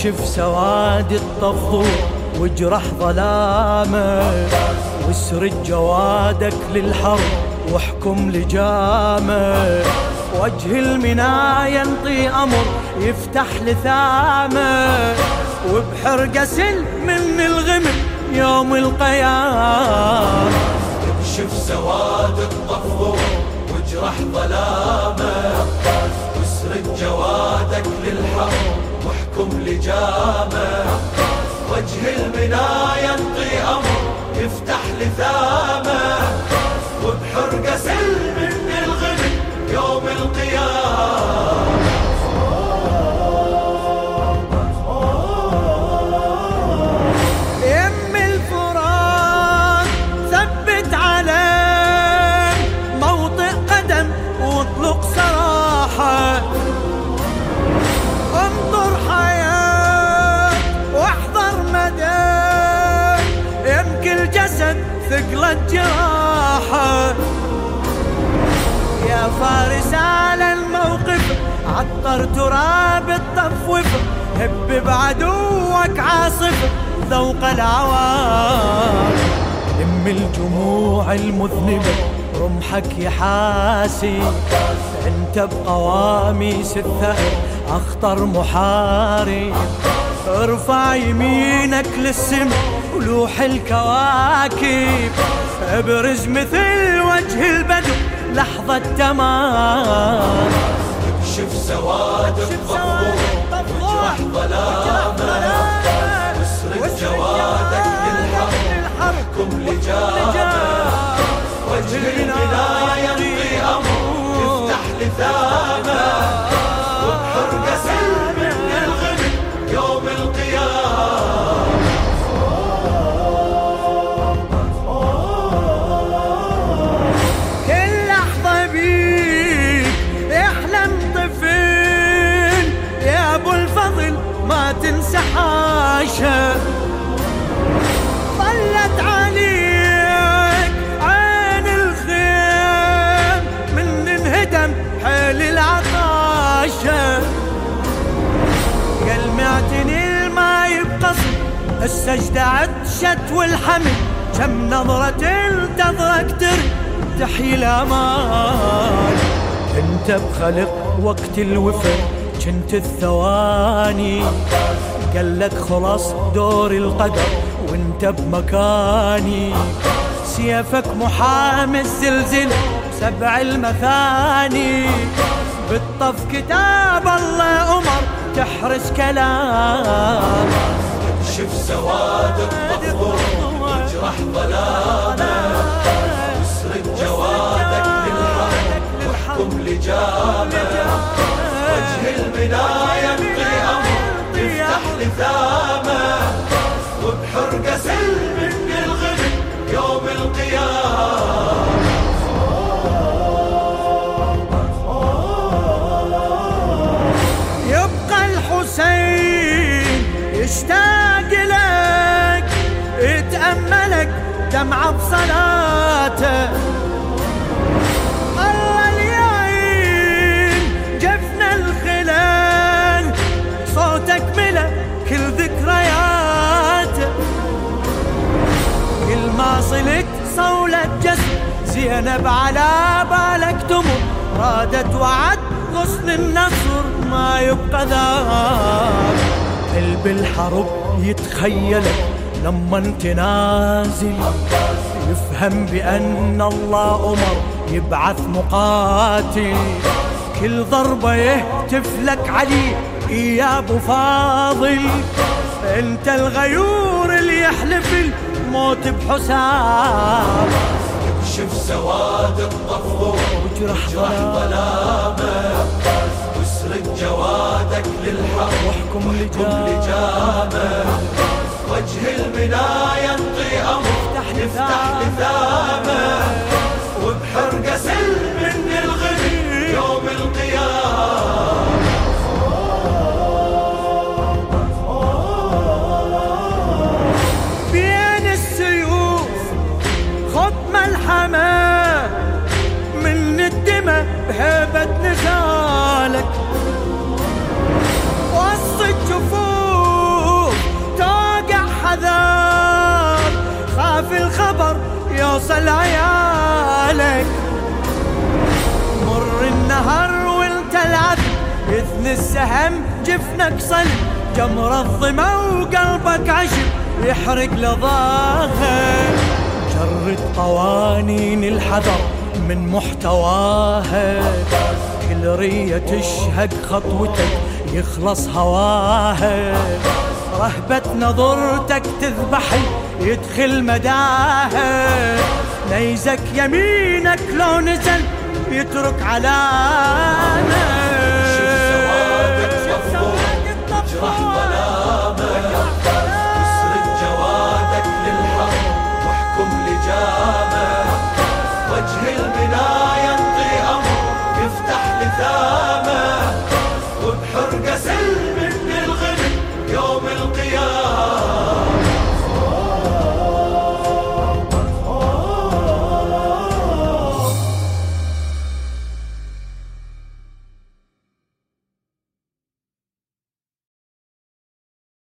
اكشف سواد الطفور واجرح ظلامه. واسرد جوادك للحرب واحكم لجامه. وجه المنا ينطي أمر يفتح لثامه. وبحرقه سل من الغمم يوم القيامة. اكشف سواد الطفور واجرح ظلامه. واسرد جوادك للحرب واحكم لجامه جراحه يا فارس على الموقف عطر تراب الطفوف. هب بعدوك عاصف ذوق العوام لم الجموع المذنبة رمحك يحاسي انت بقواميس الثأر أخطر محارب ارفع يمينك للسما ولوح الكواكب. ابرز مثل وجه البدو لحظة تمام. اكشف سواد الطفور واجرح ظلامه واسرد جوادك حاشا ظلت عليك عين الخيم من انهدم حيل العطاشة. قال معتني ما يبقص السجدة عطشت والحمل كم نظرة انتظرك ترد تحيي الأمان. انت بخلق وقت الوفا كنت الثواني. قال لك خلاص دور القدر وانت بمكاني. سيفك محامي الزلزلة سبع المثاني. بالطف كتاب الله أمر تحرس كلام اكشف سواد الطفور واجرح ظلامه يشتاق لك يتأملك دمعة بصلاته الله صوتك كل ذكرياته كل ما صولة زينب على بالك تمر. رادت وعد غصن النصر ما يبقى ذاك. قلب الحرب يتخيلك لما انت نازل. يفهم بأن الله أمر يبعث مقاتل. كل ضربة يهتف لك علي يا أبو فاضل. أنت الغيور اللي يحلف الموت بحسام اكشف سواد الطفور وجرح ظلامه واسرد جوادك للحرب واحكم لجامه وجه المنا ينطي أمر. يفتح لثامه وبحرقه سل من الغم يوم القيامة. بين السيوف خط ملحمة من جفوف توقع حذر. خاف الخبر يوصل عيالك. مر النهر وانت العذب إذن السهم جفنك صلب. جمر الظما وقلبك عشب. يحرق لظاهر. جرد قوانين الحذر من محتواها الرية تشهق خطوتك يخلص هواها. رهبة نظرتك تذبح يدخل مداها. نيزك يمينك لو نزل يترك علامة. شوف سوادك شوف سوادك